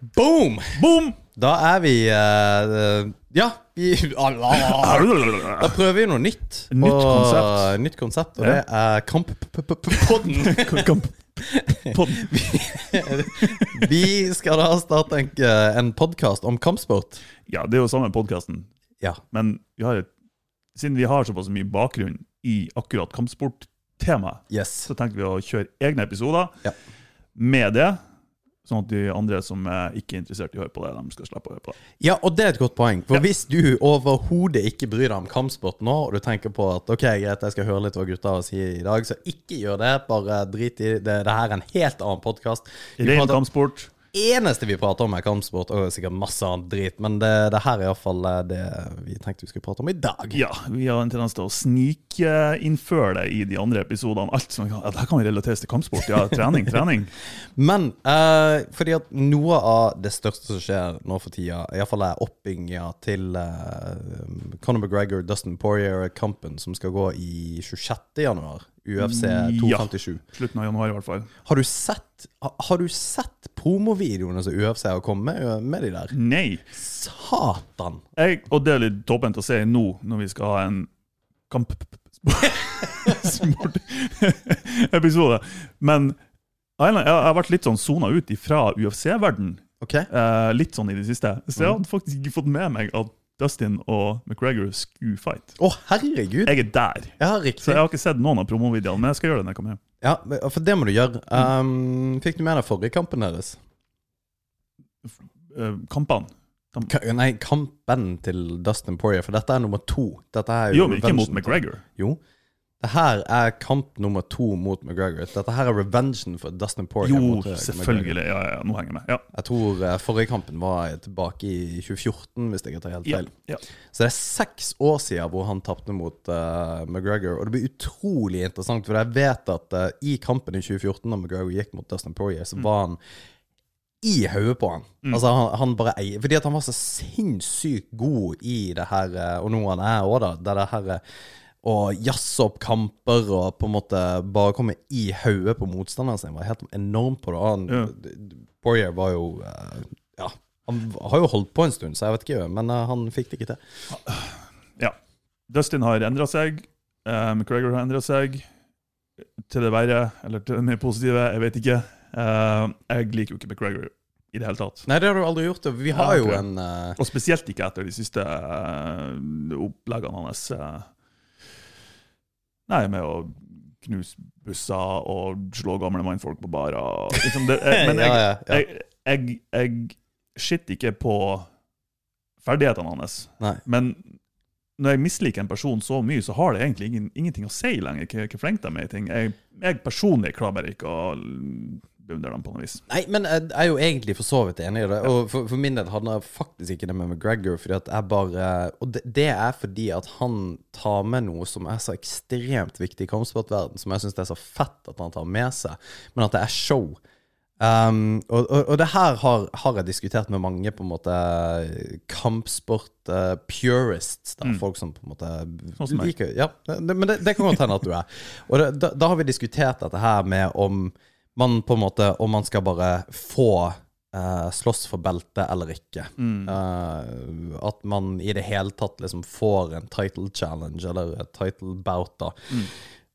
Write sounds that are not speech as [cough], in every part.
Boom! Boom! Da er vi eh, Ja, vi [laughs] Da prøver vi noe nytt. Nytt konsept. Nytt konsept, og det er Kamp-podden. Podden. [laughs] [laughs] vi skal da starte en, en podkast om kampsport. Ja, det er jo samme podkasten, Ja. men vi har et, siden vi har såpass mye bakgrunn i akkurat kampsporttemaet, Yes. så tenkte vi å kjøre egne episoder Ja. med det. Sånn at de andre som er ikke er interessert i å høre på det, de skal slippe å høre på det. Ja, og det er et godt poeng. For Ja. hvis du overhodet ikke bryr deg om kampsport nå, og du tenker på at ok, greit, jeg skal høre litt hva gutta å si i dag, så ikke gjør det. Bare drit i det. Det her er en helt annen podkast. Ren kampsport. Eneste vi prater om, er kampsport, og sikkert masse annet drit. Men det, det her er iallfall det vi tenkte vi skulle prate om i dag. Ja, vi har en tendens til å snikinnføre det i de andre episodene. Alt som kan, ja, det kan vi relateres til kampsport. Ja, trening, [laughs] trening. Men uh, fordi at noe av det største som skjer nå for tida, iallfall er oppbygginga til uh, Conor McGregor, Dustin Poirier-kampen som skal gå i 26. januar. UFC 257. Ja. Slutten av januar, i hvert fall. Har du sett Har du sett promovideoene som UFC har kommet med, med de der? Nei. Satan! Jeg, og det er litt toppent å se nå, når vi skal ha en kampsport-episode. Men jeg har vært litt sånn sona ut fra UFC-verden okay. eh, litt sånn i det siste. Så jeg hadde faktisk ikke fått med meg at Dustin og McGregor skulle fight. Å, herregud! Jeg er der. Ja, Så jeg har ikke sett noen av promovideoene, men jeg skal gjøre det når jeg kommer hjem. Ja, For det må du gjøre. Um, fikk du med deg forrige kampen deres? Eh, kampene. Ka nei, kampen til Dustin Poirier, for dette er nummer to. Er Jo, men ikke mot McGregor. Jo. Det her er kamp nummer to mot McGregor. Dette her er revengen for Dustin Poirier. Jo, eh, selvfølgelig. Ja, ja, nå henger jeg med. Ja. Jeg tror eh, forrige kampen var tilbake i 2014, hvis jeg ikke tar helt feil. ja. Så det er seks år siden hvor han tapte mot uh, McGregor. Og det blir utrolig interessant, for jeg vet at uh, i kampen i 2014, da McGregor gikk mot Dustin Poirier, så var han i hodet på han. Altså han, han bare eier Fordi at han var så sinnssykt god i det her, og nå han er òg, da. Det er det her å jazze opp kamper og på en måte bare komme i hodet på motstanderen sin. Var helt enormt på det. Og Han, Ja. Poirier var jo eh, Ja, han har jo holdt på en stund, så jeg vet ikke, men eh, han fikk det ikke til. ja. Dustin har endra seg. eh, McGregor har endra seg. Til det verre, eller til det mer positive, jeg vet ikke. Jeg liker jo ikke McGregor i det hele tatt. Nei, det har du aldri gjort. Vi har Ja, jo en Og spesielt ikke etter de siste oppleggene hans. eh. Nei, med å knuse busser og slå gamle mannfolk på barer. Liksom det, [laughs] jeg, men jeg, jeg, jeg, jeg skitter ikke på ferdighetene hans. Nei. Men når jeg misliker en person så mye, så har det egentlig ingen, ingenting å si lenger. Hvor flink de er i ting. Jeg, jeg personlig klarer bare ikke å beundre dem på noe vis. Nei, men jeg er jo egentlig for så vidt enig i det. Og for, for min del handler jeg faktisk ikke det med McGregor. Fordi at jeg bare Og det, det er fordi at han tar med noe som er så ekstremt viktig i kampsportverden, som jeg syns det er så fett at han tar med seg, men at det er show. Um, og, og, og det her har, har jeg diskutert med mange på en måte kampsport-purists. da, Folk som på en måte Sånn liker Ja, det, men det, det kan godt hende at du er. Og det, da, da har vi diskutert dette her med om man på en måte Om man skal bare få uh, slåss for beltet eller ikke. Eh, at man i det hele tatt liksom får en title challenge eller et title bout, da.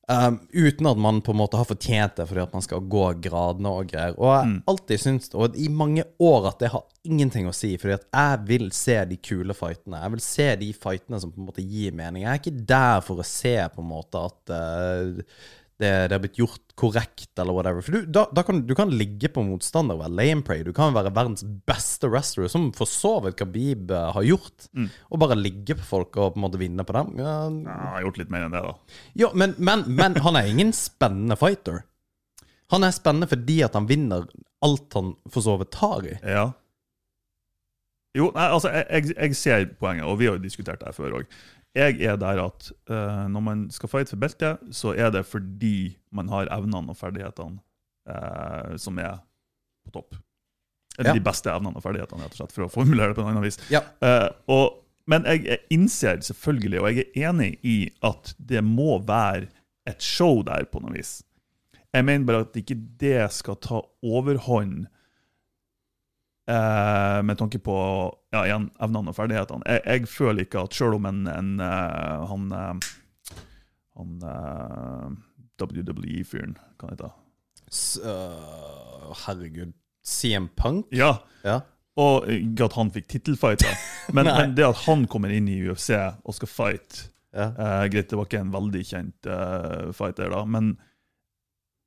Um, uten at man på en måte har fortjent det fordi at man skal gå gradene og greier. Og jeg har alltid syntes, og i mange år, at det har ingenting å si. Fordi at jeg vil se de kule fightene. Jeg vil se de fightene som på en måte gir mening. Jeg er ikke der for å se på en måte at eh, det, det har blitt gjort korrekt, eller whatever. For du, da, da kan, du kan ligge på motstander og være lame pray. Du kan være verdens beste wrestler, som for så vidt Khabib eh, har gjort. Og bare ligge på folk og på en måte vinne på dem. Ja, Ja, har gjort litt mer enn det, da. ja, men, men, men han er ingen spennende fighter. Han er spennende fordi at han vinner alt han for så vidt tar i. Ja. Jo, nei, altså, jeg, jeg, jeg ser poenget, og vi har jo diskutert det her før òg. Jeg er der at uh, når man skal fight for beltet, så er det fordi man har evnene og ferdighetene uh, som er på topp. Eller Ja. de beste evnene og ferdighetene, rett og slett, for å formulere det på en annen vis. Ja. Uh, og, men jeg, jeg innser selvfølgelig, og jeg er enig i, at det må være et show der på noe vis. Jeg mener bare at ikke det skal ta overhånd eh, med tanke på ja, igjen, evnene og ferdighetene. Jeg, jeg føler ikke at selv om en, en uh, han, uh, han uh, WWE-fyren, hva heter? Øh, herregud. CM Punk? Ja, Ja. og ikke at han fikk tittelfighter, [laughs] men, men det at han kommer inn i UFC og skal fight ja. eh, Greit, det var ikke en veldig kjent eh, fighter, da, men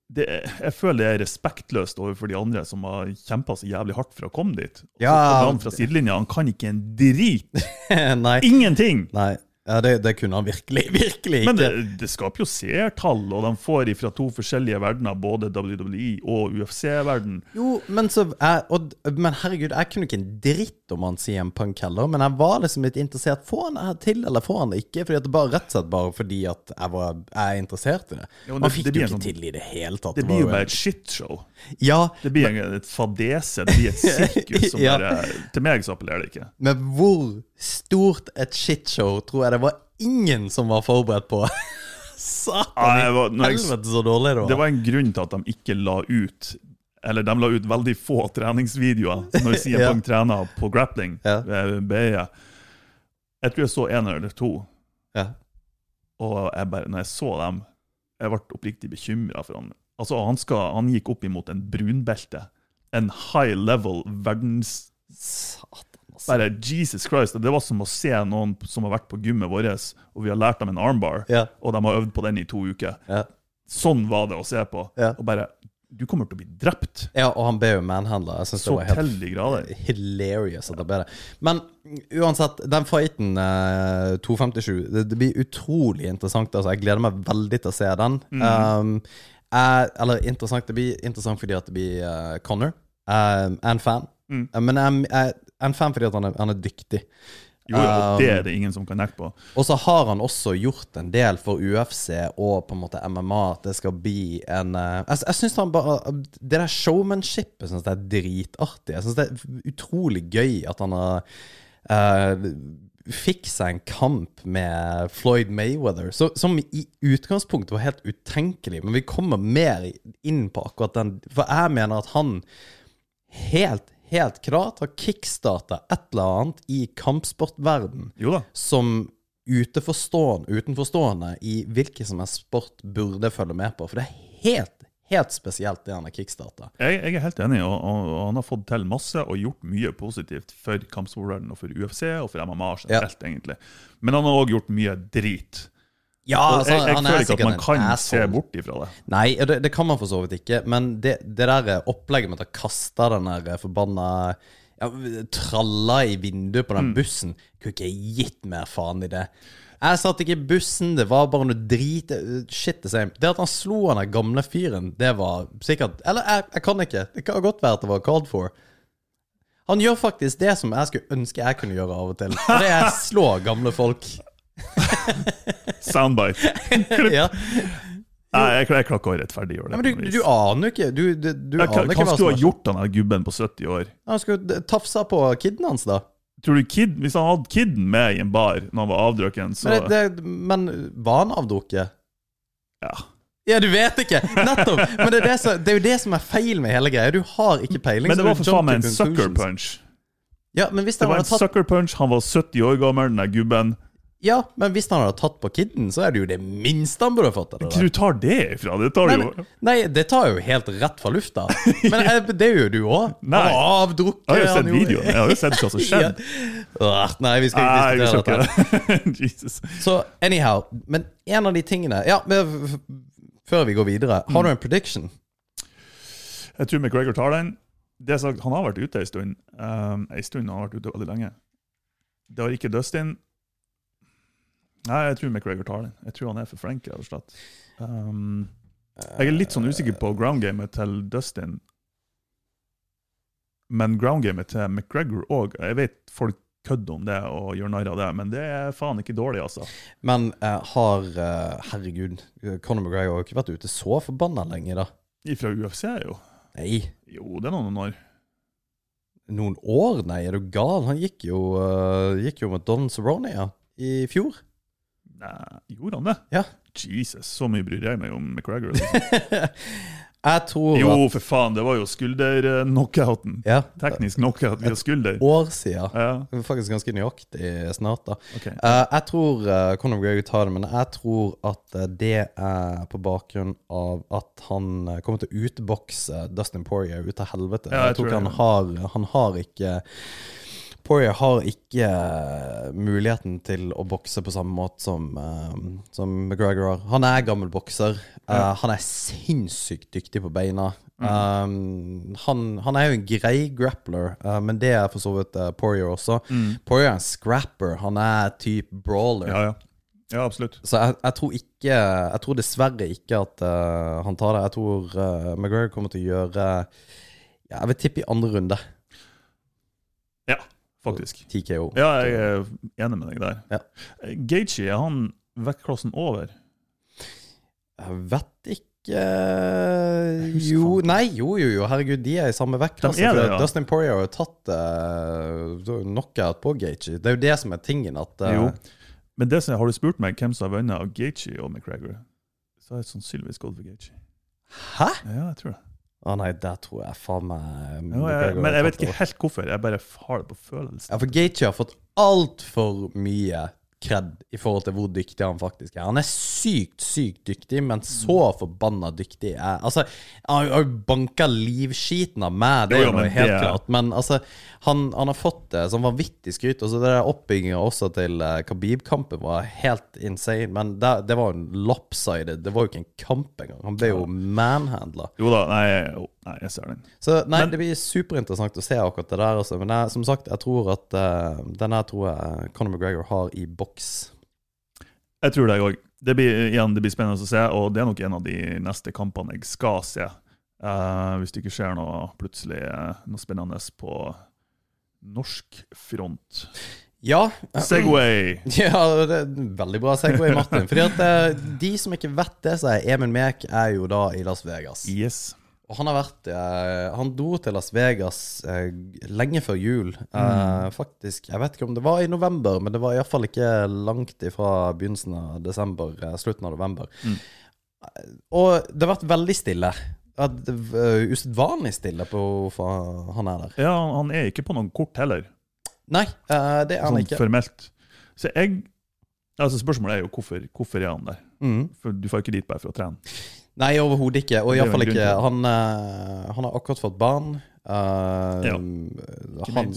det, jeg føler det er respektløst overfor de andre som har kjempa så jævlig hardt for å komme dit. Og Ja. kommer han fra sidelinja, han kan ikke en drit! [laughs] Nei. Ingenting! Nei. Ja, det, det kunne han virkelig, [laughs] virkelig ikke. Men det, det skaper jo seertall, og de får ifra to forskjellige verdener, både WWE og UFC-verden. Jo, men så jeg, og, Men herregud, jeg kunne ikke en dritt om han CM Punk heller, men jeg var liksom litt interessert. Får han det til, eller får han det ikke? Fordi at det bare Rett og slett bare fordi at jeg, var, jeg er interessert i det. Jo, det- han fikk det det jo ikke sånn- til i det hele tatt. Det blir jo bare et shitshow. Ja, Det blir en, et fadese, det blir et [laughs] sirkus som Ja. bare Til meg så appellerer det ikke. men hvor stort et shitshow tror jeg det var ingen som var forberedt på. [laughs] Satan i helvete så dårlig det var. Det var en grunn til at de ikke la ut Eller de la ut veldig få treningsvideoer når CM [laughs] Ja. Punk trener på grappling. Ja. BE. Jeg tror jeg så en eller to, Ja. og jeg bare, når jeg så dem, jeg ble oppriktig bekymra for han. Altså, han, skal, han gikk opp imot en brunbelte. En high level verdens... Satan. Bare Jesus Christ. Det var som å se noen som har vært på gymmet vårt, og vi har lært dem en armbar, Ja. og de har øvd på den i to uker. Ja. Sånn var det å se på. Ja. Og bare Du kommer til å bli drept. ja, og han ble jo manhandla. Jeg syns det Så var helt grader. hilarious at det ble det. Men uansett, den fighten, eh, 257, det, det blir utrolig interessant. Altså, jeg gleder meg veldig til å se den. Mm. Um, jeg, eller interessant, det blir interessant fordi at det blir uh, Connor. Jeg er en fan. Mm. Men jeg, jeg en fan fordi han er, han er dyktig. Jo, Um, det er det ingen som kan nekte på. Og så har han også gjort en del for UFC og på en måte MMA, at det skal bli en uh, Jeg, jeg synes han bare Det der showmanshipet synes jeg er dritartig. Jeg synes det er utrolig gøy at han har uh, fikk seg en kamp med Floyd Mayweather, så, som i utgangspunktet var helt utenkelig. Men vi kommer mer inn på akkurat den, for jeg mener at han helt, helt klart har kickstarta et eller annet i kampsportverden som utenforstående, utenforstående i hvilken som helst sport burde følge med på. For det er helt, helt spesielt det han har kickstarta. Jeg, jeg er helt enig, og, og, og han har fått til masse og gjort mye positivt for kampsportverdenen og for UFC og for MMA generelt, egentlig. Men han har òg gjort mye drit. Ja, altså, jeg, jeg han er føler ikke at man kan se bort ifra det. Nei, det, det kan man for så vidt ikke. Men det, det der opplegget med å kaste den der forbanna ja, tralla i vinduet på den bussen Kunne ikke gitt mer faen i det. Jeg satt ikke i bussen, det var bare noe drit Shit the same. Det at han slo han der gamle fyren, det var sikkert Eller jeg, jeg kan ikke. Det kan godt være at det var called for. Han gjør faktisk det som jeg skulle ønske jeg kunne gjøre av og til. Og det er slå gamle folk. [laughs] Soundbite. ja. Nei, jeg, jeg klarer ikke å rettferdiggjøre det. Men du, du aner jo ikke Du, du, du hva aner ikke hva skulle du ha gjort han der gubben på 70 år? Han skulle tafsa på kiden hans, da. Tror du kid, Hvis han hadde kiden med i en bar når han var avdrukken, så Men, det, det, men var han avdukket? ja. Ja, du vet ikke! Nettopp! Men det er, det, som, det er jo det som er feil med hele greia. Du har ikke peiling. Men det var for faen meg en sucker punch. Ja, men hvis Det han var en tatt sucker punch, han var 70 år gammel, den der gubben. Ja, men hvis han hadde tatt på kiden, så er det jo det minste han burde fått. Eller? Hvor du tar det ifra? Det tar Nei, jo nei, det tar jo helt rett fra lufta. [laughs] Men eh, det gjør du òg. Nei. Avdrukket. Jeg har jo sett videoen. Jeg har jo sett hva som [laughs] skjedde. Ja. Nei, vi skal ikke nei, diskutere dette. [laughs] Jesus. Så anyhow, men en av de tingene Ja, før vi går videre, har du en prediction? Jeg tror McGregor tar den. Det sagt, Han har vært ute ei stund. Um, ei stund han har vært ute veldig lenge. Det har ikke Dustin. Nei, jeg tror McGregor tar den. Jeg tror han er for flink, rett og slett. Um, jeg er litt sånn usikker på groundgamet til Dustin. Men groundgamet til McGregor òg. Jeg vet folk kødder om det og gjør narr av det, men det er faen ikke dårlig, altså. Men uh, har uh, Herregud, Conor McGregor har ikke vært ute så forbanna lenge, da. Fra UFC, jo. Nei. Jo, det er noen år. Noen år? Nei, er du gal? Han gikk jo, uh, gikk jo med Don Cerrone ja, i fjor. Nei, gjorde han det? Ja. Jesus, så mye bryr jeg meg om McGregor. Liksom. [laughs] Jeg tror Jo, for faen, det var jo skulder-knockouten. Ja, Teknisk knockout via skulder. Et år siden. Ja, Faktisk ganske nøyaktig snart, da. Okay. Uh, jeg tror uh, Conor McGregor tar det, men jeg tror at eh, det er på bakgrunn av at han eh, kommer til å utbokse Dustin Poirier ut av helvete. Ja, jeg jeg, tror tror ikke han har Han har ikke Poirier har ikke eh, muligheten til å bokse på samme måte som, uh, som McGregor har. Han er gammel bokser. Uh, Ja. han er sinnssykt dyktig på beina. Mm. Um, han, han er jo en grei grappler, uh, men det er for så vidt Poirier også. Mm. Poirier er en scrapper. Han er type brawler. Ja, ja. Ja, absolutt. Så jeg, jeg tror ikke Jeg tror dessverre ikke at eh, han tar det. Jeg tror McGregor kommer til å gjøre ja, Jeg vil tippe i andre runde. Ja, faktisk. TKO. Ja, jeg er enig med deg der. Ja. Gaethje, er han vektklassen over? Jeg vet ikke Jo, nei, jo, jo, jo. Herregud, de er i samme vektklasse. Ja. Dustin Poirier har jo tatt uh, knockout på Gaethje. Det er jo det som er tingen. At uh, Jo. Men det som, har du spurt meg hvem som har vunnet av Gaethje og McGregor, så har jeg sannsynligvis gått for Gaethje. Hæ? Ja, jeg tror det. Å nei, der tror jeg faen meg jeg, men jeg vet ikke helt hvorfor. Jeg bare har det på følelsen. Ja, for Gaethje har fått altfor mye kred i forhold til hvor dyktig han faktisk er. Han er sykt, sykt dyktig, men så forbanna dyktig er Altså, han har jo banka livskiten av meg, det er jo, helt det- klart. Men altså, han, han har fått det sånn vanvittig skryt. Og så det der oppbygginga også til uh, Khabib-kampen var helt insane. Men det, det var jo en lopsided. Det var jo ikke en kamp engang. Han ble jo manhandla. Jo da, nei, jo, nei jeg ser den. Så nei, Men- det blir superinteressant å se akkurat det der. Også. Men jeg, som sagt, jeg tror at uh, den her tror jeg Conor McGregor har i boks. Jeg tror det jeg òg. Det blir, igjen, det blir spennende å se, og det er nok en av de neste kampene jeg skal se. Uh, hvis det ikke skjer noe plutselig eh, noe spennende på norsk front. Ja. Segway! [laughs] Ja, det er veldig bra segway, Martin. Fordi at eh, De som ikke vet det, så er Emin Mek er jo da i Las Vegas. Yes. Og han har vært eh, Han dro til Las Vegas eh, lenge før jul. Eh, faktisk, Jeg vet ikke om det var i november, men det var iallfall ikke langt ifra begynnelsen av desember, eh, slutten av november. Mm. Eh, Og det har vært veldig stille. At Usedvanlig stille på hvorfor han er der. Ja, han er ikke på noen kort heller, Nei, eh, det er han sånn ikke. formelt. Så jeg Altså Spørsmålet er jo hvorfor, hvorfor er han der? Mm. For Du får ikke dit bare for å trene. Nei, overhodet ikke. Og iallfall ikke han, eh, han har akkurat fått barn. Uh, Ja, han,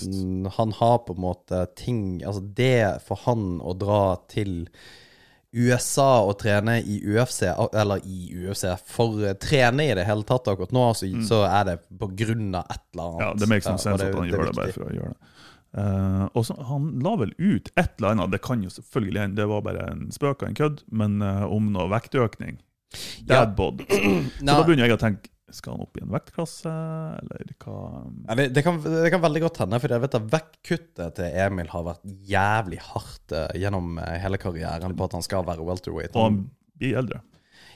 han har på en måte ting Altså, det for han å dra til USA og trene i UFC, eller i UFC, for å trene i det hele tatt akkurat nå, så, så er det på grunn av et eller annet. Mm. Ja, Det makes sense at han gjør det bare for å gjøre det. Uh, og så, Han la vel ut et eller annet, det kan jo selvfølgelig hende, det var bare en spøk og en kødd, men uh, om noe vektøkning. Ja. Dadbod. [clears throat] Så da begynner jeg å tenke skal han opp i en vektklasse, eller hva Ja, det, det, kan, det kan veldig godt hende, for jeg vet at vektkuttet til Emil har vært jævlig hardt uh, gjennom eh, hele karrieren på at han skal være welterweight. Og han blir eldre.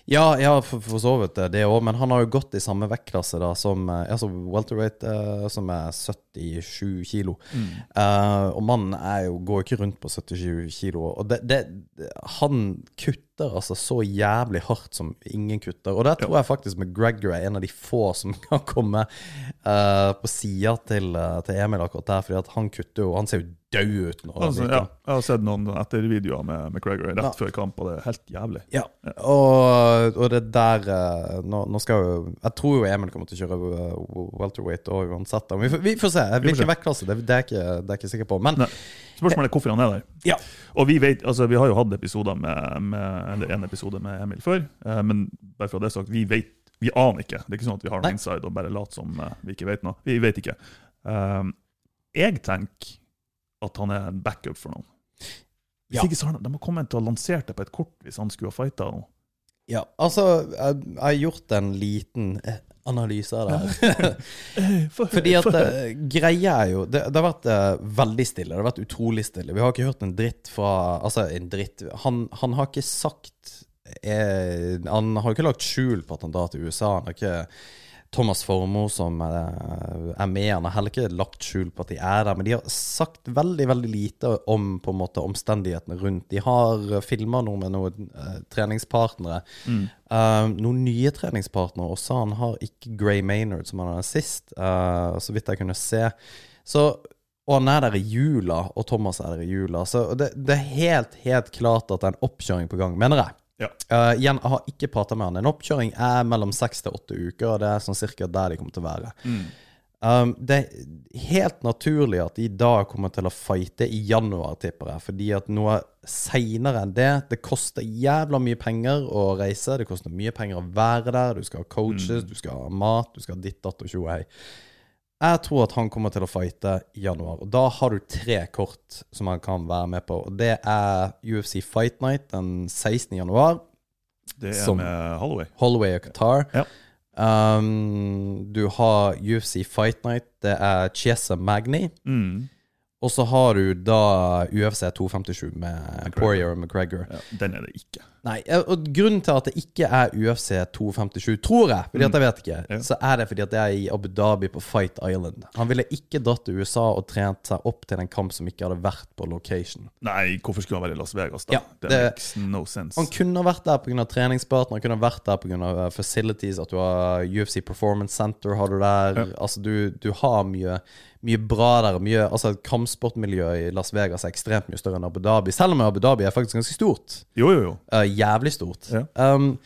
Ja, ja for, for så vidt eh, det òg, men han har jo gått i samme vektklasse da som altså welterweight, uh, som er 77 kilo. Mm. Uh, og mannen jo, går jo ikke rundt på 77 kilo. Og det, det, han kutter altså så jævlig hardt som ingen kutter. Og der tror jeg faktisk McGregor er en av de få som [laughs] kan komme uh, på sida til, uh, til Emil akkurat der, fordi at han kutter jo Han ser jo død ut nå. Altså, ja, jeg har sett noen ettervideoer med McGregor rett Ja. før kamp, og det er helt jævlig. Ja, og, og det der uh, nå, nå skal jo Jeg tror jo Emil kommer til å kjøre welterweight og uansett. Vi får, vi får se. Hvilken se. vektklasse, det, det, er ikke, det er ikke sikker på. Men Nei. Spørsmålet er hvorfor han er der. Ja. Og vi vet, altså vi har jo hatt episoder med, med eller en episode med Emil før, eh, men bare for å ha det sagt, vi vet, vi aner ikke. Det er ikke sånn at vi har noe inside og bare later som eh, vi ikke vet noe. Vi vet ikke. Um, jeg tenker at han er en backup for noen. Hvis Ja. ikke så har De har kommet til å lansere det på et kort hvis han skulle ha fighta ja, altså jeg har gjort en liten analyse av det her. [laughs] Fordi at eh, greia er jo det, det har vært eh, veldig stille. Det har vært utrolig stille. Vi har ikke hørt en dritt fra Altså, en dritt Han, han har ikke sagt eh, Han har ikke lagt skjul på at han drar til USA. Han har ikke Thomas Formoe som eh, er med. Han har heller ikke lagt skjul på at de er der, men de har sagt veldig veldig lite om på en måte omstendighetene rundt. De har filma noe med noen uh, treningspartnere. Eh, noen nye treningspartnere også. Han har ikke Gray Maynard, som han hadde sist, uh, så vidt jeg kunne se. Så, og han er der i jula, og Thomas er der i jula. Så det, det er helt, helt klart at det er en oppkjøring på gang, mener jeg. Ja. Uh, igjen, jeg har ikke prata med han. En oppkjøring er mellom seks til åtte uker, og det er sånn cirka der de kommer til å være. Um, det er helt naturlig at de da kommer til å fighte i januar, tipper jeg. Fordi at noe seinere enn det Det koster jævla mye penger å reise. Det koster mye penger å være der. Du skal ha coaches, du skal ha mat, du skal ha ditt, datt og tjo og hei. Jeg tror at han kommer til å fighte i januar. Og da har du tre kort som han kan være med på. Og det er UFC Fight Night den 16. januar. Det er Som- med Holloway. Holloway og Qatar. Ja. Um, du har UFC Fight Night. Det er Chiesa Magni. Mm. Og så har du da UFC 257 med Poirier og McGregor. Ja, den er det ikke. Nei, eh, og Grunnen til at det ikke er UFC 257, tror jeg, fordi at jeg vet ikke, Ja. så er det fordi at det er i Abu Dhabi på Fight Island. Han ville ikke dratt til USA og trent seg opp til en kamp som ikke hadde vært på location. Nei, hvorfor skulle han være i Las Vegas, da? Ja, det, det- makes no sense. Han kunne vært der pga. treningspartner, han kunne vært der pga. facilities, at du har UFC Performance Center har du der. Altså, du, du har mye, mye bra der. Mye, altså, Kampsportmiljøet i Las Vegas er ekstremt mye større enn Abu Dhabi, selv om Abu Dhabi er faktisk ganske stort. Jo, jo, jo. Eh, jævlig stort. Ja. Um,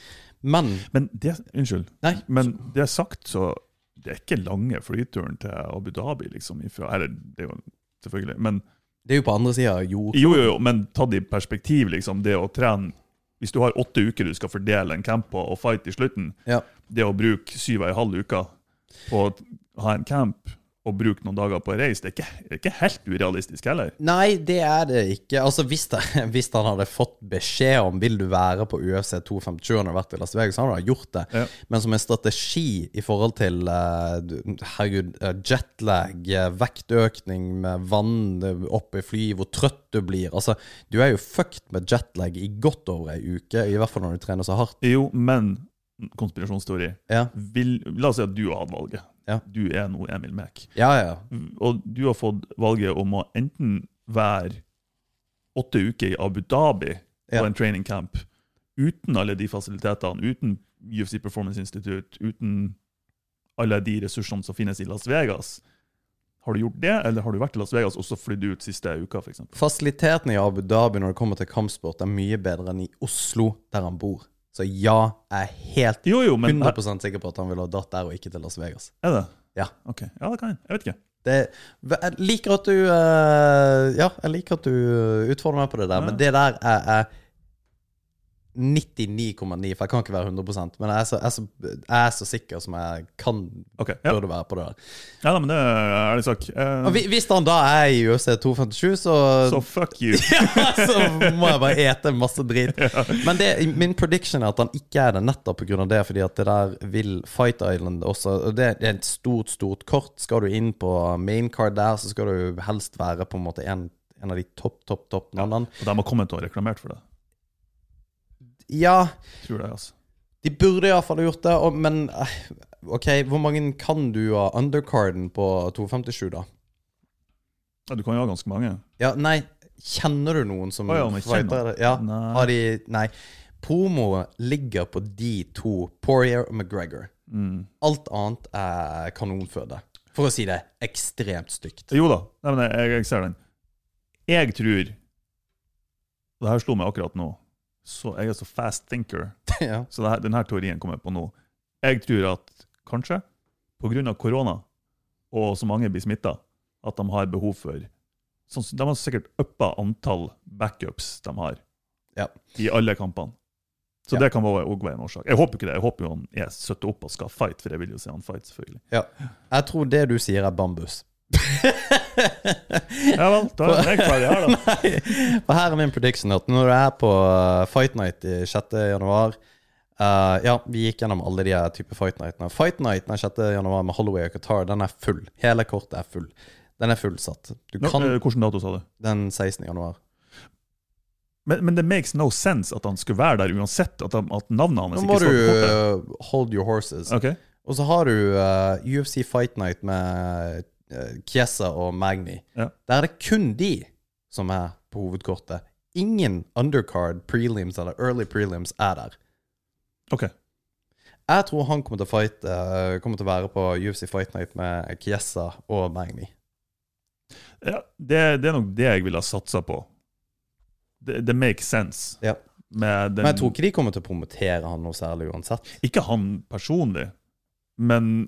men Men det, unnskyld. Nei. Men det er sagt, så det er ikke lange flyturen til Abu Dhabi, liksom. Ifra, eller, det er jo selvfølgelig Men det er jo på andre sida av jord. jo, jo, jo, men tatt i perspektiv, liksom, det å trene Hvis du har åtte uker du skal fordele en camp på og fight i slutten, Ja. det å bruke syv og en halv uke på å ha en camp og bruke noen dager på å reise, det er ikke, det er ikke helt urealistisk heller. Nei, det er det ikke. Altså, hvis, det, [laughs] hvis han hadde fått beskjed om Vil du være på UFC 257 og han hadde vært i Las Vegas, så hadde han gjort det. Ja. Men som en strategi i forhold til eh, Herregud, eh, jetlag, eh, vektøkning med vann opp i fly, hvor trøtt du blir Altså, du er jo fucked med jetlag i godt over ei uke, i hvert fall når du trener så hardt. Jo, men konspirasjonsteori. Ja, Vil, la oss si at du har hatt valget. Ja. Du er nå Emil Mek. ja. ja. Og du har fått valget om å enten være åtte uker i Abu Dhabi på en training camp uten alle de fasilitetene, uten UFC Performance Institute, uten alle de ressursene som finnes i Las Vegas. Har du gjort det, eller har du vært i Las Vegas og så flydd ut siste uka, f.eks.? Fasilitetene i Abu Dhabi når det kommer til kampsport, er mye bedre enn i Oslo, der han bor. Så ja, jeg er helt Jo, jo, men 100 sikker på at han ville ha dratt der og ikke til Las Vegas. Er det? Ja. Ok, ja, det kan jeg. Jeg vet ikke. Det, jeg liker at du eh, Ja, jeg liker at du utfordrer meg på det der, Ja. men det der er, er 99,9, for jeg kan ikke være 100% men jeg er, så, jeg, er så, jeg er så sikker som jeg kan okay, ja. burde være på det der. ja da, men det er ærlig sak. Og hvis han da er i UFC 257, så så fuck you. [laughs] ja, så må jeg bare ete masse drit. [laughs] Men det, min prediction er at han ikke er det nettopp pga. det, fordi at det der vil Fight Island også og det, det er et stort, stort kort. Skal du inn på main card der, så skal du helst være på en måte en, en av de topp, topp, topp navnene. Og de har kommet og reklamert for det. Ja, Tror det, altså. de burde iallfall ha gjort det, og, men eh, OK, hvor mange kan du av undercarden på 257, da? Ja, du kan jo ha ganske mange. Ja, nei, kjenner du noen som oh, ja, jeg fighter? Ja, Nei. har de Nei. Promo ligger på de to, Poirier og McGregor. Mm. Alt annet er kanonføde. For å si det ekstremt stygt. Jo da, Nei, men jeg, jeg ser den. Jeg tror Og det her slo meg akkurat nå. Så Jeg er så fast thinker, [laughs] ja. så det her, denne teorien kommer jeg på nå. Jeg tror at kanskje, pga. korona og så mange blir smitta, at de har behov for sånn, De har sikkert uppa antall backups de har Ja. i alle kampene. Så Ja. det kan være, også være en årsak. Jeg håper ikke det. Jeg håper jo han er søtt opp og skal fight, for jeg vil jo se han fight, selvfølgelig. ja. Jeg tror det du sier, er bambus. Ja vel, da er jeg ferdig her, da. [laughs] Nei, for her er min prediction at når du er på uh, Fight Night i 6. januar uh, Ja, vi gikk gjennom alle de type Fight Nightene. Fight Night den 6. januar med Holloway og Qatar, den er full. Hele kortet er full. Den er fullsatt. Du Nå, kan eh, Hvilken dato sa du? den 16. januar. Men, men det makes no sense at han skulle være der uansett. At, at navnet hans Nå ikke må står du på kortet. uh, hold your horses. Okay. Og så har du uh, UFC Fight Night med uh, Chiesa og Magni. Ja. Der er det kun de som er på hovedkortet. Ingen undercard, prelims eller early prelims er der. OK. Jeg tror han kommer til å fight, eh, kommer til å være på UFC Fight Night med Chiesa og Magni. Ja, det, det er nok det jeg ville ha satsa på. Det, det makes sense. Ja. Med den, Men jeg tror ikke de kommer til å promotere han noe særlig uansett. Ikke han personlig, men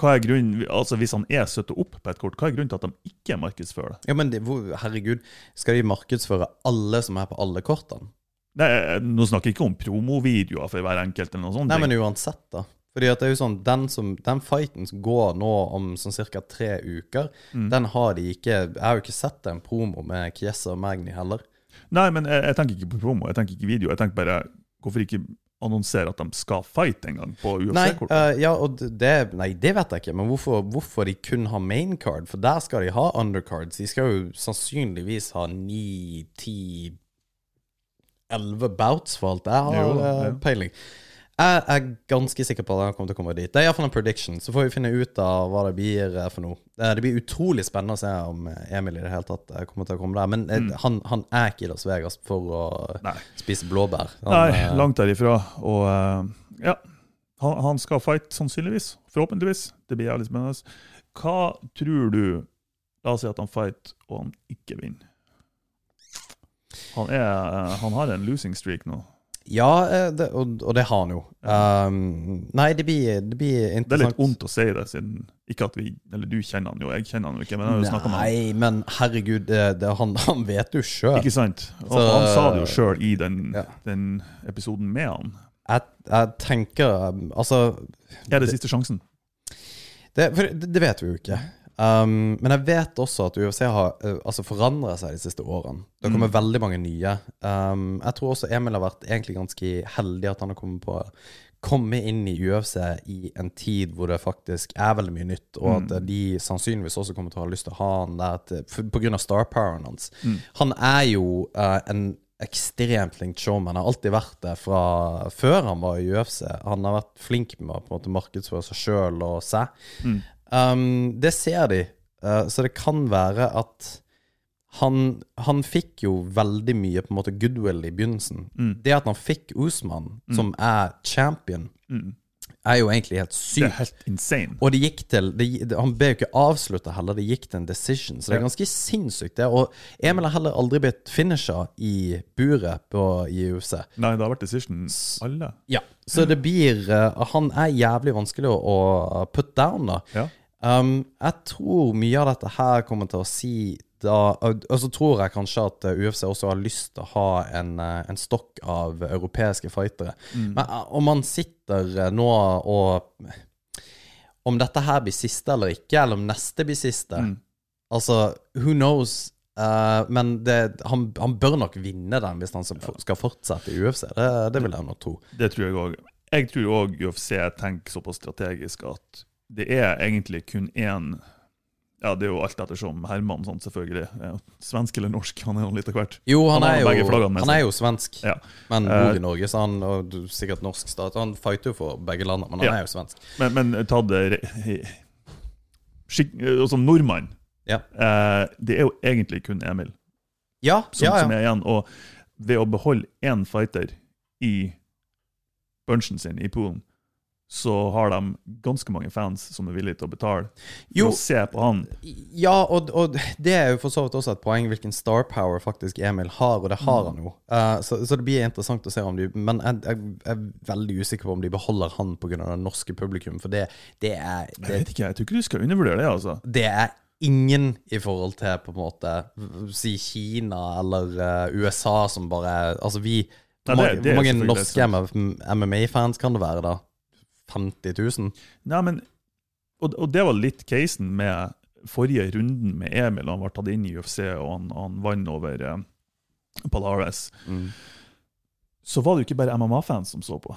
hva er grunnen, altså hvis han er støtta opp på et kort, hva er grunnen til at de ikke markedsfører det? Ja, men det, herregud, skal de markedsføre alle som er på alle kortene? Nei, Nå snakker jeg ikke om promovideoer for hver enkelt, eller noe sånt. Nei, men uansett, da. Fordi at det er jo sånn, Den, som, den fighten som går nå om sånn ca. tre uker, Mm. den har de ikke Jeg har jo ikke sett en promo med Kiesa og Magni heller. Nei, men jeg, jeg tenker ikke på promo, jeg tenker ikke video. Jeg tenker bare Hvorfor ikke annonsere at de skal fight en gang på Nei, UFC-kortet? eh, ja, det, nei, det vet jeg ikke, men hvorfor, hvorfor de kun har maincard? For der skal de ha undercards. De skal jo sannsynligvis ha ni, ti, elleve bouts, for alt jeg har Jo, eh, ja. peiling. Jeg er ganske sikker på at han kommer til å komme dit. Det er iallfall en prediction. Så får vi finne ut av hva det blir eh, for noe. Eh, Det blir utrolig spennende å se om eh, Emil i det hele tatt kommer til å komme der. Men mm. han, han er ikke i Las Vegas for å. Nei. spise blåbær. Han, Nei, langt derifra. Og ja, han, han skal fight sannsynligvis. Forhåpentligvis. Det blir jævlig spennende. Hva tror du La oss si at han fight, og han ikke vinner. Han, er, han har en losing streak nå. Ja, eh, det, og, og det har han jo. Um, nei, det blir, det blir Det er litt vondt å si det, siden ikke at vi Eller du kjenner han jo, jeg kjenner han jo ikke, men jeg har jo. Nei, men herregud, det, det, han, han vet jo sjøl. Ikke sant? Så- han sa det jo sjøl i den, Ja. den episoden med han. Jeg, jeg tenker Altså Er det siste sjansen? det, det vet vi jo ikke. Um, men jeg vet også at UFC har uh, altså forandra seg de siste årene. Det har kommet Mm. veldig mange nye. Um, jeg tror også Emil har vært egentlig ganske heldig at han har kommet på komme inn i UFC i en tid hvor det faktisk er veldig mye nytt, og at Mm. de sannsynligvis også kommer til å ha lyst til å ha han der pga. på grunn av star poweren hans. Mm. Han er jo uh, en ekstremt flink showman. Har alltid vært det fra før han var i UFC. Han har vært flink med å på en måte markedsføre seg sjøl og seg. Mm. Um, det ser de, uh, så det kan være at han, han fikk jo veldig mye på en måte goodwill i begynnelsen. Mm. Det at han fikk Usman, som er champion, Mm. er jo egentlig helt Det er sykt. helt insane. Og det gikk til det, Han ble jo ikke avslutta heller, det gikk til en decision. Så det er ganske sinnssykt. det Og Emil har heller aldri blitt finisher i buret på, i UFC. Nei, det har vært decision alle. Ja, Så det blir uh, Han er jævlig vanskelig å, å put down, da. Ja. Um, jeg tror mye av dette her kommer til å si da Og så tror jeg kanskje at uh, UFC også har lyst til å ha en, uh, en stokk av europeiske fightere. Men uh, om man sitter uh, nå og Om dette her blir siste eller ikke, eller om neste blir siste Mm. Altså, who knows? Uh, men det, han, han bør nok vinne den hvis han skal fortsette i UFC. Det, det vil jeg nok tro. Det tror jeg òg. Jeg tror òg UFC tenker såpass strategisk at det er egentlig kun én Ja, det er jo alt ettersom Herman, sånn selvfølgelig. Ja, Svensk eller norsk, han er jo litt av hvert. Jo, han, Han er, jo, han er jo svensk, Ja. men bor Eh, i Norge, så han og sikkert norsk stat. Han fighter jo for begge landene, men han er jo svensk. Men, men ta det altså nordmann Ja, eh, Det er jo egentlig kun Emil ja, som, ja. som er igjen. Og ved å beholde én fighter i bunchen sin i poolen, så har de ganske mange fans som er villige til å betale for å se på han. ja og, og det er jo for så vidt også et poeng hvilken star power faktisk Emil har, og det har han jo. Uh, så, så det blir interessant å se om de Men jeg, jeg er veldig usikker på om de beholder han pga. det norske publikum, for det, det er Jeg vet ikke, jeg tror ikke du skal undervurdere det, altså. det er ingen i forhold til på en måte si Kina eller uh, USA som bare Altså vi Hvor mange, det norske MMA-fans kan det være, da? 50 000? Nei, men, og, og det var litt casen med forrige runden med Emil. Han ble tatt inn i UFC, og han, han vant over eh, Palares. Mm. Så var det jo ikke bare MMA-fans som så på.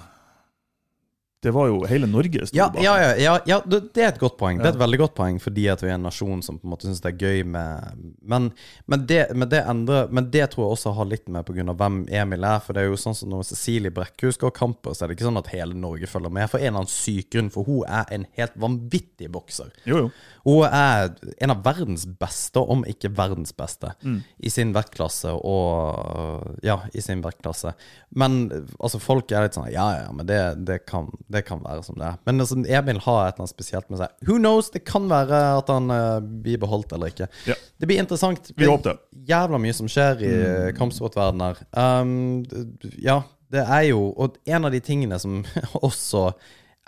Det var jo hele Norge sto Ja, bak. ja, ja, ja, ja det, er et godt poeng. Det er et veldig godt poeng fordi at vi er en nasjon som på en måte syns det er gøy med Men, men, det, men, det endrer, men det tror jeg også har litt med pga. hvem Emil er. For det er jo sånn som når Cecilie Brekkhus går kamper, så er det ikke sånn at hele Norge følger med. For en eller annen syk grunn, for hun er en helt vanvittig bokser. Jo, jo. Hun er en av verdens beste, om ikke verdens beste, Mm. i sin vektklasse og Ja, i sin vektklasse. Men altså, folk er litt sånn Ja, ja, men det, det, kan, det kan være som det er. Men altså, Emil har et eller annet spesielt med seg. Who knows? Det kan være at han uh, blir beholdt eller ikke. Ja. Det blir interessant. Vi er håper det. Mm. Jævla mye som skjer i mm. kampsportverdenen her. Um, ja, det er jo Og en av de tingene som [laughs] også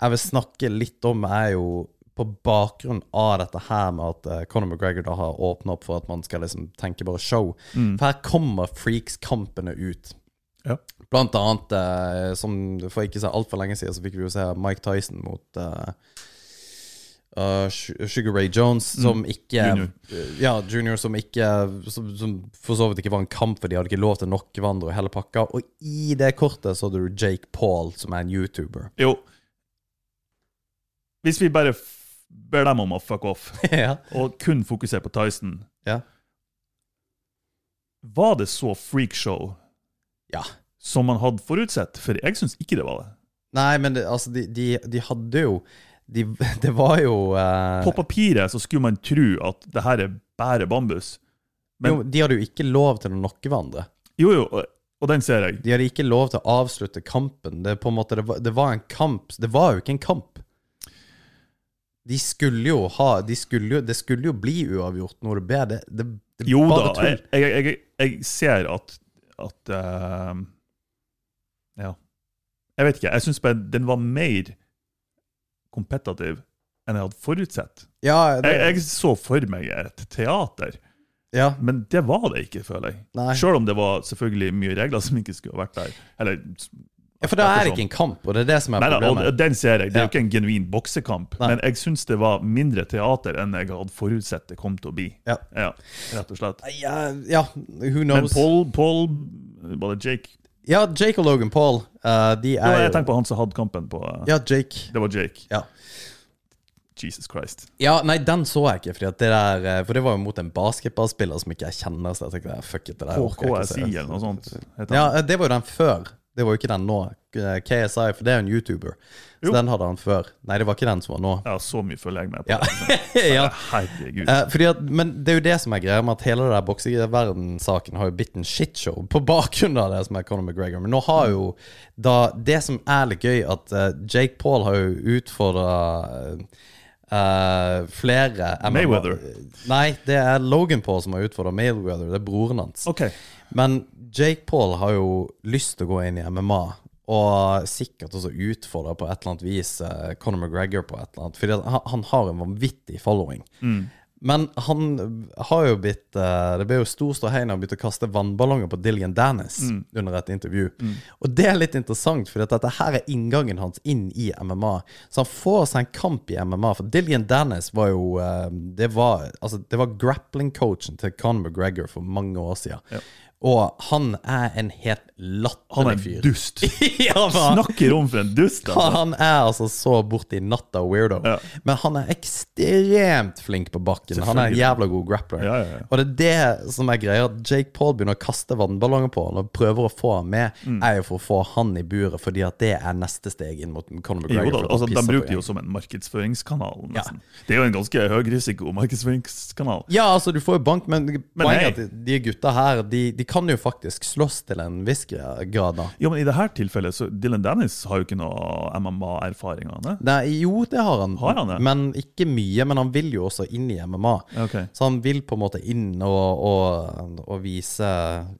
jeg vil snakke litt om, er jo på bakgrunn av dette her med at uh, Conor McGregor da har åpna opp for at man skal liksom tenke bare show. For her kommer Freaks-kampene ut. Ja. Blant annet, eh, som for ikke så altfor lenge siden, så fikk vi jo se Mike Tyson mot eh, uh, Sugar Ray Jones, som ikke Junior. Ja, junior, som ikke som, som for så vidt ikke var en kamp, for de hadde ikke lov til å knocke hverandre og hele pakka. Og i det kortet så hadde du Jake Paul, som er en YouTuber. Jo. Hvis vi bare ber dem om å fuck off, [laughs] ja. og kun fokusere på Tyson Ja. Var det så freakshow ja. som man hadde forutsett? For jeg syns ikke det var det. Nei, men det, altså, de, de, de hadde jo de, [laughs] Det var jo uh... På papiret så skulle man tro at det her er bare bambus. Men jo, De hadde jo ikke lov til å knocke hverandre. jo, jo, og, den ser jeg. De hadde ikke lov til å avslutte kampen. Det, på en måte, det, var, det var en kamp. Det var jo ikke en kamp. De skulle jo ha de skulle jo, Det skulle jo bli uavgjort når det ble det. Det, det Jo da, jeg, jeg, jeg, jeg ser at, at uh, Ja. Jeg vet ikke. Jeg syns den var mer kompetativ enn jeg hadde forutsett. Ja, det, Jeg, jeg så for meg et teater, ja, men det var det ikke, føler jeg. Nei. Selv om det var selvfølgelig mye regler som ikke skulle vært der. Eller, ja, for da er det ikke en kamp, og det er det som er Nei, da, og den ser jeg. Det er jo ikke en genuin boksekamp, Nei. men jeg syns det var mindre teater enn jeg hadde forutsett det kom til å bli. Ja. rett og slett. Ja, ja, who Men? Paul, Paul Var det Jake? Ja, Jake og Logan Paul, Uh, de er jo jeg tenker på han som hadde kampen på uh, Ja, Jake. Det var Jake. Ja. Jesus Christ. Ja, nei, den så jeg ikke, det der, eh, for det var jo mot en basketballspiller som ikke jeg kjenner. Så jeg tenkte fuck it, det der HKSI eller noe sånt. Ja, det var jo den før. Det var jo ikke den nå. Eh, KSI, for det er jo en YouTuber. Så Jo. den hadde han før. Nei, det var ikke den som var nå. ja, så mye følger jeg med på. Ja. det. [laughs] ja. Herregud. Eh, at, men det er jo det som er greia med at hele det der bokseverdenssaken har jo blitt en shitshow på bakgrunn av det som er Conor McGregor. Men nå har jo da Det som er litt gøy, at eh, Jake Paul har jo utfordra flere MMA Mayweather. Nei, det er Logan Paul som har utfordra Mayweather. Det er broren hans. Okay. Men Jake Paul har jo lyst til å gå inn i MMA, og sikkert også utfordre på et eller annet vis eh, Conor McGregor på et eller annet. Fordi han, han har en vanvittig following. Men han har jo blitt eh, Det ble jo stor ståhei når han begynte å kaste vannballonger på Dillian Dennis under et intervju. Og det er litt interessant, for dette her er inngangen hans inn i MMA. Så han får seg en kamp i MMA. For Dillian Dennis var jo eh, Det var, altså, det var grappling-coachen til Conor McGregor for mange år siden. Ja. Og han er en helt Han latterlig er en fyr. dust. [laughs] ja, Snakker om for en dust, altså. han er altså så borti natta weirdo. Ja. Men han er ekstremt flink på bakken. Han er en jævla god grappler. Ja. Og det er det som er greia. Jake Paul begynner å kaste vannballonger på han og prøver å få han med, Mm. er jo for å få han i buret, fordi at det er neste steg inn mot Conor McGregor. da, altså, De bruker jo som en markedsføringskanal. nesten. Det er jo en ganske høy risiko markedsføringskanal. Ja, altså, du får jo bank, men, poenget er at de gutta her, de, de kan jo faktisk slåss til en viss grad, da. Ja, men I dette tilfellet så Dylan Dennis har jo ikke noe MMA-erfaring. er. Jo, det har han. Har han det? Men ikke mye. Men han vil jo også inn i MMA. Okay. ok. Så han vil på en måte inn og, og, og vise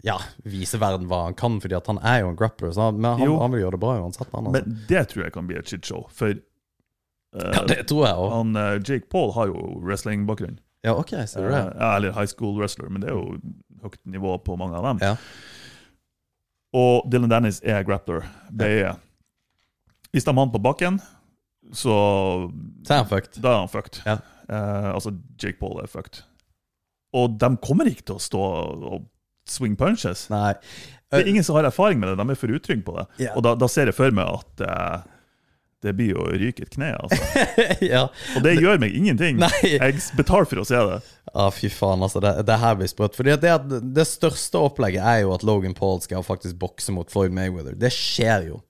Ja, vise verden hva han kan, fordi han er jo en grappler. Så han, han, Jo. han vil gjøre det bra uansett. Han, altså. Men det tror jeg kan bli et shitshow. For uh, ja, det tror jeg også. han, uh, Jake Paul har jo wrestling-bakgrunn. Ja, OK, ser du det? Uh, ja, eller high school wrestler, men det er jo høyt nivå på mange av dem. Ja. Og Dylan Dennis er grappler. Det er Hvis de har han på bakken, så Så er han fucked. Da er han fucked. Ja. Eh, altså, Jake Paul er fucked. Og de kommer ikke til å stå og swing punches. Nei. Det er ingen som har erfaring med det, de er for utrygge på det. Ja. Og da, da ser jeg for meg at eh, det blir å ryke et kne. altså. [laughs] ja. Og det gjør meg ingenting. Nei. Jeg betaler for å se det. Ja, fy faen, altså. Det, det her blir sprøtt. Fordi det, det største opplegget er jo at Logan Paul skal faktisk bokse mot Floyd Mayweather. Det skjer jo.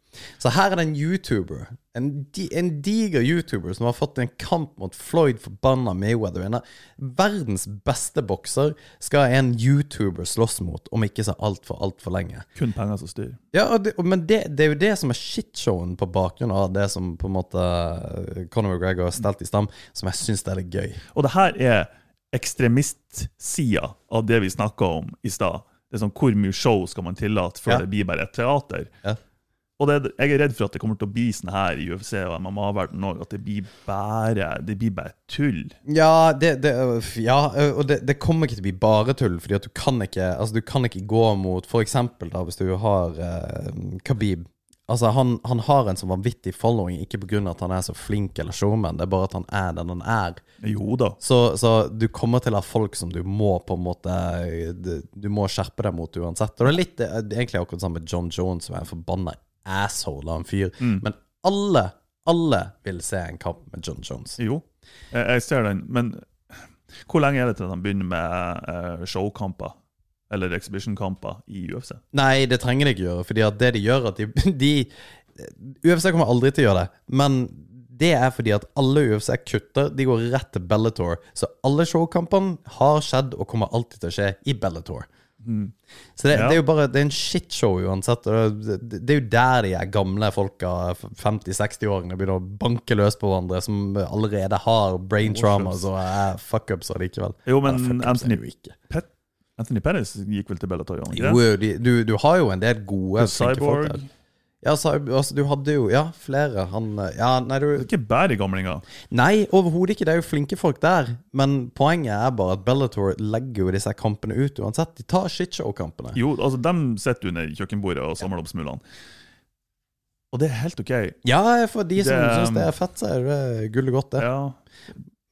Så her er det en YouTuber, en, di, en diger YouTuber, som har fått en kamp mot Floyd forbanna Mayweather. En av verdens beste bokser skal en YouTuber slåss mot om ikke så altfor, altfor lenge. Kun penger som styrer. Ja, det, men det, det er jo det som er shitshowen på bakgrunn av det som på en måte eh, Conor McGregor har stelt i stand, som jeg syns er litt gøy. Og det her er ekstremistsida av det vi snakka om i stad. Det er sånn, Hvor mye show skal man tillate før Ja. det blir bare et teater? Ja. Og det, jeg er redd for at det kommer til å bli sånn her i UFC og MMA-verdenen òg, at det blir bare det blir bare tull. Ja, det, det, ja og det, det kommer ikke til å bli bare tull, fordi at du kan ikke Altså du kan ikke gå mot For da, hvis du har eh, Khabib. Altså han, han har en så vanvittig following, ikke pga. at han er så flink eller showman, det er bare at han er den han er. Jo da. Så, så du kommer til å ha folk som du må på en måte Du, du må skjerpe deg mot uansett. Og det er litt egentlig akkurat samme med John Jones, som er forbanna asshole av en fyr. Men alle, alle vil se en kamp med John Jones. Jo, jeg, ser den. Men hvor lenge er det til de begynner med eh, showkamper? Eller exhibition-kamper i UFC? Nei, det trenger de ikke gjøre. Fordi at det de gjør, at de, [laughs] de UFC kommer aldri til å gjøre det. Men det er fordi at alle UFC kutter. De går rett til Bellator. Så alle showkampene har skjedd og kommer alltid til å skje i Bellator. Så det, Ja. det er jo bare Det er en shitshow uansett. Det, det er jo der de gamle folka, 50-60-åringene, begynner å banke løs på hverandre, som allerede har brain trauma og er fuckups allikevel. Jo, men Ja, Anthony. Pet, Anthony Pettis gikk vel til Bellator? Jo, du, du har jo en del gode, flinke folk Cyborg. der. Ja, så, altså, du hadde jo Ja, flere. Han Ja, nei, Det er du ikke bare gamlinger. Nei, overhodet ikke. Det er jo flinke folk der. Men poenget er bare at Bellator legger jo disse kampene ut uansett. De tar shitshow-kampene. Jo, altså, dem sitter under kjøkkenbordet og samler opp smulene. Og det er helt OK. Ja, for de som syns det er fett, så er det gullet godt, det. Ja.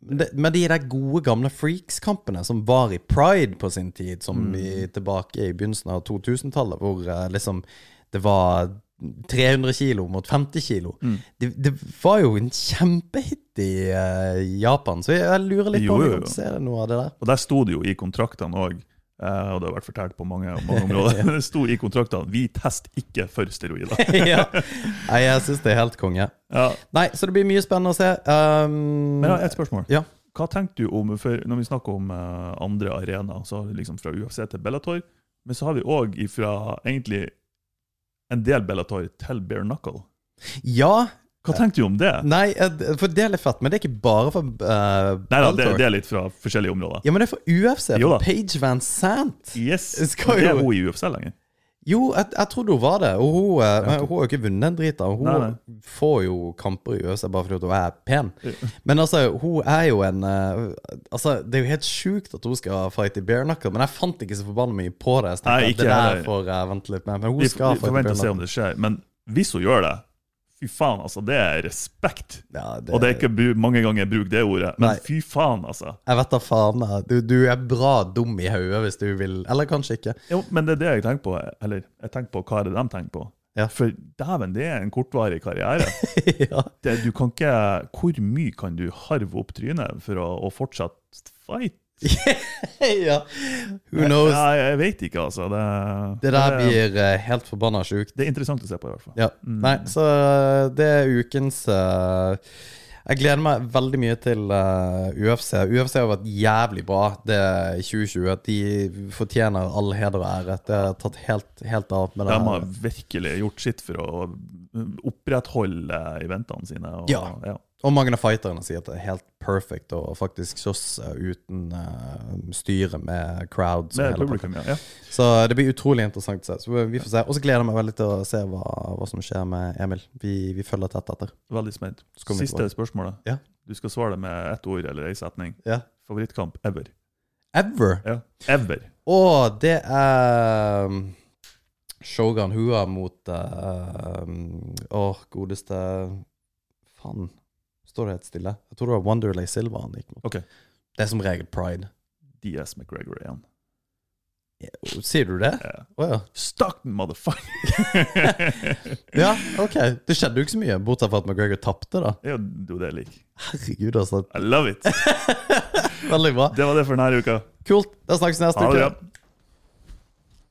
det. Men de der gode, gamle Freaks-kampene som var i Pride på sin tid, som Mm. vi tilbake i begynnelsen av 2000-tallet, hvor eh, liksom det var 300 kilo mot 50 kilo. Mm. Det, det var jo en kjempehit i uh, Japan, så jeg lurer litt Jo, på om vi jo, jo. kan se noe av det der. Og der sto det jo i kontraktene òg, og det har vært fortalt på mange, mange [laughs] områder, [laughs] det sto i kontraktene vi tester ikke for steroider. [laughs] ja. Nei, jeg syns det er helt konge. Ja. Nei, så det blir mye spennende å se. Um, Men jeg har et spørsmål. Ja. Hva tenker du om, for Når vi snakker om uh, andre arenaer, så har vi liksom fra UFC til Bellator, men så har vi òg fra egentlig en del Bellator til bare knuckle. ja. Hva tenkte du om det? Nei, for det er litt fett, men det er ikke bare for uh, Nei da, det, det er litt fra forskjellige områder. Ja, men det er for UFC. Jo For Page Van Sant. Yes, Skal det Er hun i UFC lenger? Jo, jeg, jeg trodde hun var det. Og hun, eh, Ja, men, hun har jo ikke vunnet en drit. Hun Nei, nei. får jo kamper i USA bare fordi hun er pen. Ja. Men altså, hun er jo en eh, Altså, Det er jo helt sjukt at hun skal fighte i bare knuckle, men jeg fant ikke så forbanna mye på det. Så tenkte Nei, ikke det der får jeg vente litt med. Men hun Vi, skal vi fighte bare knuckle. Men hvis hun gjør det, fy faen, altså. Det er respekt. Ja, Og det er ikke mange ganger jeg bruker det ordet, men Nei. fy faen, altså. Jeg vet da faen. Du, du er bra dum i hodet hvis du vil Eller kanskje ikke. Jo, men det er det jeg tenker på. Eller jeg tenker på hva er det de tenker på. Ja. For dæven, det er en kortvarig karriere. [laughs] ja. Det, du kan ikke, hvor mye kan du harve opp trynet for å, å fortsatt fight? Ja. Who knows? Ja, jeg vet ikke, altså. Det, Det der blir eh, helt forbanna sjukt. det er interessant å se på, i hvert fall. Ja. Mm. Nei, så eh, det er ukens uh, Jeg gleder meg veldig mye til uh, UFC. UFC har vært jævlig bra det i 2020. At de fortjener all heder og ære. Det har tatt helt, helt av med det. De har virkelig gjort sitt for å opprettholde eventene sine. Og, Ja. Og mange av fighterne sier at det er helt perfect å faktisk slåss eh, uten uh, styre med crowds. Med publikum, ja. Så det blir utrolig interessant å se. Så vi får se. Og så gleder jeg meg veldig til å se hva, hva som skjer med Emil. Vi, vi følger tett etter. Veldig spent. Siste spørsmålet. Ja. Du skal svare det med ett ord eller ei setning. Ja. Favorittkamp ever. Ever! Ja. Ever. Å, det er um, Shogun Hua mot uh, um, Åh, godeste Faen. Står det helt stille? Jeg tror det var Wonderlay Silva han gikk mot. Ok. Det er som regel Pride. DS McGregor igjen. Sier du det? Ja. Oh, ja. Stockton, motherfucker! [laughs] Ja, ok. Det skjedde jo ikke så mye, bortsett fra at McGregor tapte, da. Det er det jeg liker. Herregud, altså. I love it. [laughs] Veldig bra. Det var det for denne uka. Kult. Da snakkes neste Ha det uke. bra.